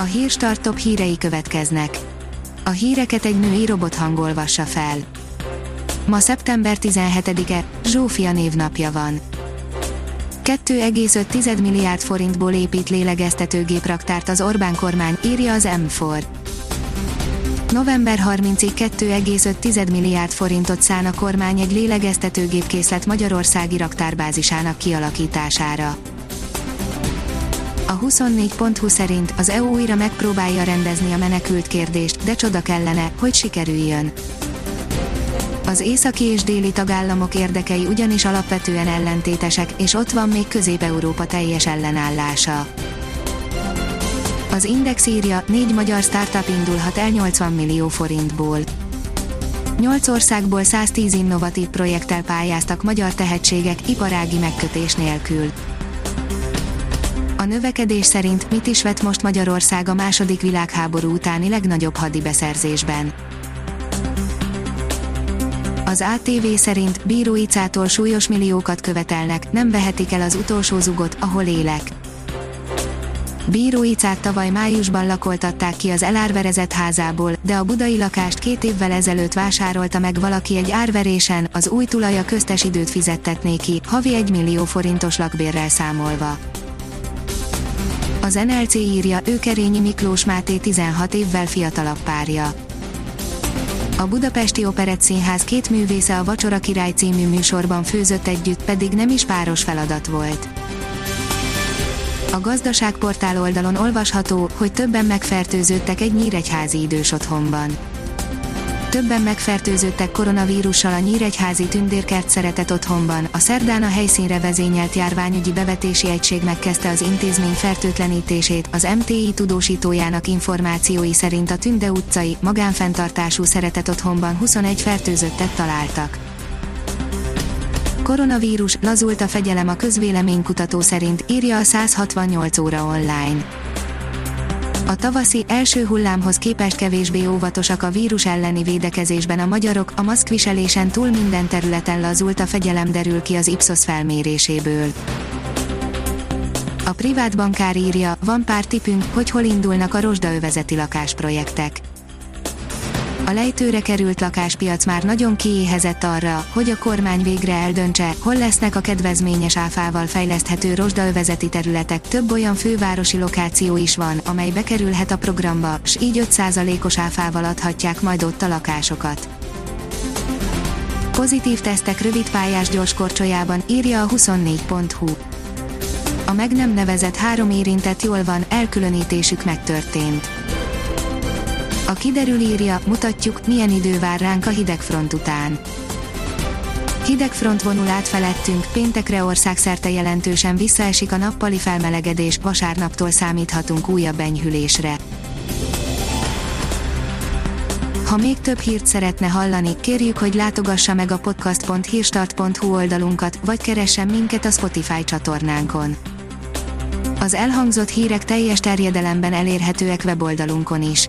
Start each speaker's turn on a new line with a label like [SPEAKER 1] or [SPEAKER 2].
[SPEAKER 1] A hírstart top hírei következnek. A híreket egy női robot hangolvassa fel. Ma szeptember 17-e, Zsófia névnapja van. 2,5 milliárd forintból épít lélegeztetőgépraktárt az Orbán kormány, írja az M4. November 30-ig 2,5 milliárd forintot szán a kormány egy lélegeztetőgépkészlet Magyarországi raktárbázisának kialakítására. A 24.20 szerint az EU újra megpróbálja rendezni a menekült kérdést, de csoda kellene, hogy sikerüljön. Az északi és déli tagállamok érdekei ugyanis alapvetően ellentétesek, és ott van még Közép-Európa teljes ellenállása. Az Index írja, négy magyar startup indulhat el 80 millió forintból. Nyolc országból 110 innovatív projekttel pályáztak magyar tehetségek iparági megkötés nélkül. Növekedés szerint mit is vett most Magyarország a második világháború utáni legnagyobb hadibeszerzésben. Az ATV szerint bíróicától súlyos milliókat követelnek, nem vehetik el az utolsó zugot, ahol élek. Bíróicát tavaly májusban lakoltatták ki az elárverezett házából, de a budai lakást két évvel ezelőtt vásárolta meg valaki egy árverésen, az új tulaja köztes időt fizettetné ki, havi 1 millió forintos lakbérrel számolva. Az NLC írja, Őkerényi Miklós Máté 16 évvel fiatalabb párja. A Budapesti Operett Színház két művésze a Vacsora Király című műsorban főzött együtt, pedig nem is páros feladat volt. A gazdaságportál oldalon olvasható, hogy többen megfertőződtek egy nyíregyházi idős otthonban. Többen megfertőződtek koronavírussal a Nyíregyházi Tündérkert szeretett otthonban. A szerdán a helyszínre vezényelt járványügyi bevetési egység megkezdte az intézmény fertőtlenítését. Az MTI tudósítójának információi szerint a Tünde utcai, magánfenntartású szeretett otthonban 21 fertőzöttet találtak. Koronavírus, lazult a fegyelem a közvéleménykutató szerint, írja a 168 óra online. A tavaszi első hullámhoz képest kevésbé óvatosak a vírus elleni védekezésben a magyarok, a maszkviselésen túl minden területen lazult a fegyelem derül ki az Ipsos felméréséből. A privát bankár írja, van pár tipünk, hogy hol indulnak a rozsdaövezeti lakásprojektek a lejtőre került lakáspiac már nagyon kiéhezett arra, hogy a kormány végre eldöntse, hol lesznek a kedvezményes áfával fejleszthető rozsdaövezeti területek. Több olyan fővárosi lokáció is van, amely bekerülhet a programba, s így 5%-os áfával adhatják majd ott a lakásokat. Pozitív tesztek rövid pályás gyorskorcsolyában, írja a 24.hu. A meg nem nevezett három érintett jól van, elkülönítésük megtörtént a kiderül írja, mutatjuk, milyen idő vár ránk a hidegfront után. Hidegfront vonul át felettünk, péntekre országszerte jelentősen visszaesik a nappali felmelegedés, vasárnaptól számíthatunk újabb enyhülésre. Ha még több hírt szeretne hallani, kérjük, hogy látogassa meg a podcast.hírstart.hu oldalunkat, vagy keressen minket a Spotify csatornánkon. Az elhangzott hírek teljes terjedelemben elérhetőek weboldalunkon is